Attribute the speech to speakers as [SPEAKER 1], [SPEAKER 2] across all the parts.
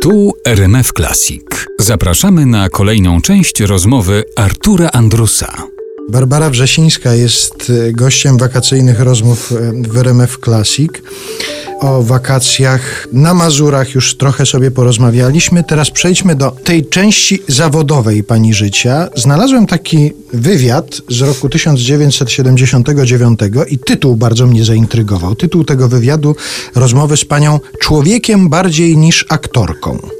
[SPEAKER 1] Tu RMF Classic. Zapraszamy na kolejną część rozmowy Artura Andrusa.
[SPEAKER 2] Barbara Wrzesińska jest e, gościem wakacyjnych rozmów e, w RMF Classic. O wakacjach na Mazurach już trochę sobie porozmawialiśmy. Teraz przejdźmy do tej części zawodowej pani życia. Znalazłem taki wywiad z roku 1979 i tytuł bardzo mnie zaintrygował. Tytuł tego wywiadu rozmowy z panią Człowiekiem bardziej niż aktorką.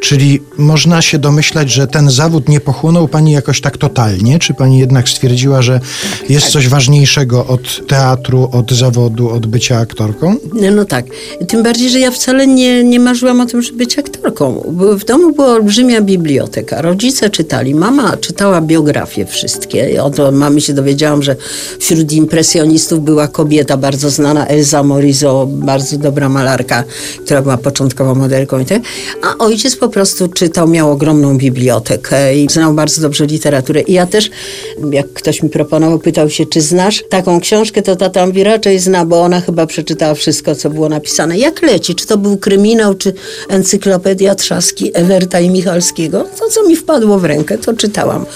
[SPEAKER 2] Czyli można się domyślać, że ten zawód nie pochłonął pani jakoś tak totalnie? Czy pani jednak stwierdziła, że jest coś ważniejszego od teatru, od zawodu, od bycia aktorką?
[SPEAKER 3] No, no tak. Tym bardziej, że ja wcale nie, nie marzyłam o tym, żeby być aktorką. W domu była olbrzymia biblioteka. Rodzice czytali. Mama czytała biografie wszystkie. Od mamy się dowiedziałam, że wśród impresjonistów była kobieta bardzo znana, Elza Morizo, bardzo dobra malarka, która była początkowo modelką i tak. A ojciec po prostu czytał, miał ogromną bibliotekę i znał bardzo dobrze literaturę. I ja też, jak ktoś mi proponował, pytał się, czy znasz taką książkę, to tata mówi, raczej zna, bo ona chyba przeczytała wszystko, co było napisane. Jak leci? Czy to był kryminał, czy encyklopedia Trzaski Ewerta i Michalskiego? To, co mi wpadło w rękę, to czytałam.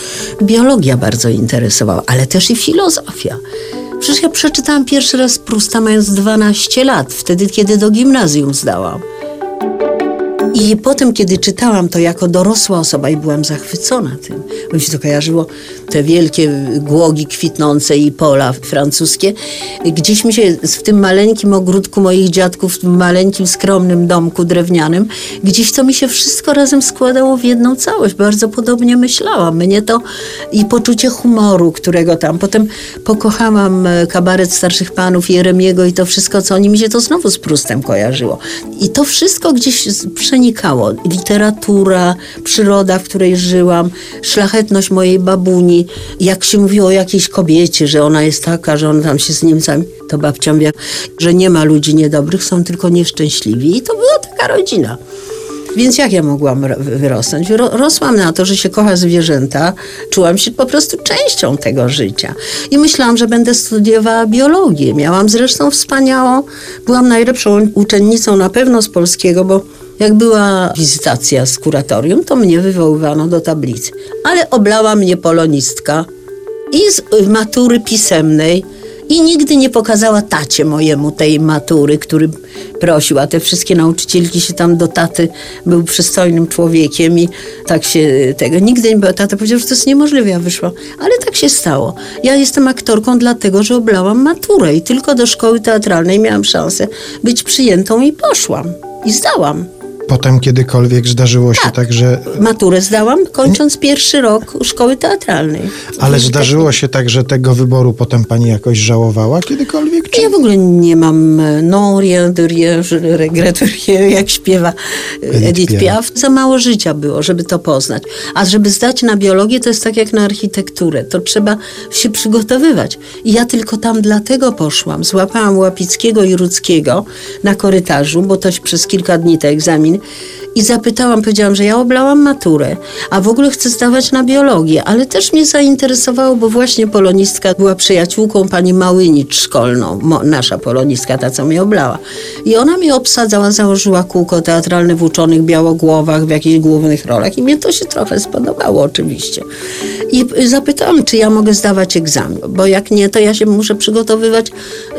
[SPEAKER 3] Biologia bardzo interesowała, ale też i filozofia. Przecież ja przeczytałam pierwszy raz Prusta mając 12 lat, wtedy, kiedy do gimnazjum zdałam. I potem, kiedy czytałam to jako dorosła osoba i byłam zachwycona tym, bo mi się to kojarzyło, te wielkie głogi kwitnące i pola francuskie. Gdzieś mi się w tym maleńkim ogródku moich dziadków, w tym maleńkim, skromnym domku drewnianym, gdzieś to mi się wszystko razem składało w jedną całość. Bardzo podobnie myślałam. Mnie to i poczucie humoru, którego tam. Potem pokochałam e, kabaret starszych panów Jeremiego i to wszystko, co oni mi się to znowu z Prustem kojarzyło. I to wszystko gdzieś Literatura, przyroda, w której żyłam, szlachetność mojej babuni. Jak się mówiło o jakiejś kobiecie, że ona jest taka, że ona tam się z Niemcami, to babcia mówiła, że nie ma ludzi niedobrych, są tylko nieszczęśliwi. I to była taka rodzina. Więc jak ja mogłam wyrosnąć? Rosłam na to, że się kocha zwierzęta, czułam się po prostu częścią tego życia. I myślałam, że będę studiowała biologię. Miałam zresztą wspaniałą, byłam najlepszą uczennicą na pewno z polskiego, bo jak była wizytacja z kuratorium, to mnie wywoływano do tablicy. Ale oblała mnie polonistka i z matury pisemnej i nigdy nie pokazała tacie mojemu tej matury, który prosił, a te wszystkie nauczycielki się tam do taty, był przystojnym człowiekiem i tak się tego, nigdy nie było, tata powiedział, że to jest niemożliwe, ja wyszłam, ale tak się stało. Ja jestem aktorką dlatego, że oblałam maturę i tylko do szkoły teatralnej miałam szansę być przyjętą i poszłam. I zdałam
[SPEAKER 2] potem kiedykolwiek zdarzyło się tak, tak że...
[SPEAKER 3] Maturę zdałam, kończąc pierwszy rok szkoły teatralnej.
[SPEAKER 2] Ale zdarzyło się tak, że tego wyboru potem pani jakoś żałowała kiedykolwiek?
[SPEAKER 3] Czy... Ja w ogóle nie mam e, non rien de rien, je regrette rien, jak śpiewa Edith Piaf. Za mało życia było, żeby to poznać. A żeby zdać na biologię, to jest tak jak na architekturę. To trzeba się przygotowywać. I ja tylko tam dlatego poszłam. Złapałam Łapickiego i Rudzkiego na korytarzu, bo to przez kilka dni te i zapytałam, powiedziałam, że ja oblałam maturę, a w ogóle chcę zdawać na biologię, ale też mnie zainteresowało, bo właśnie polonistka była przyjaciółką pani Małynicz szkolną, nasza polonistka, ta co mnie oblała. I ona mnie obsadzała, założyła kółko teatralne w uczonych białogłowach, w jakichś głównych rolach i mnie to się trochę spodobało oczywiście. I zapytałam, czy ja mogę zdawać egzamin, bo jak nie, to ja się muszę przygotowywać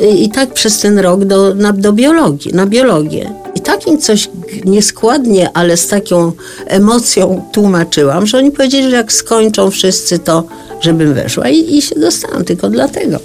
[SPEAKER 3] y, i tak przez ten rok do, na, do biologii, na biologię. Takim coś nieskładnie, ale z taką emocją tłumaczyłam, że oni powiedzieli, że jak skończą wszyscy to, żebym weszła i, i się dostałam tylko dlatego.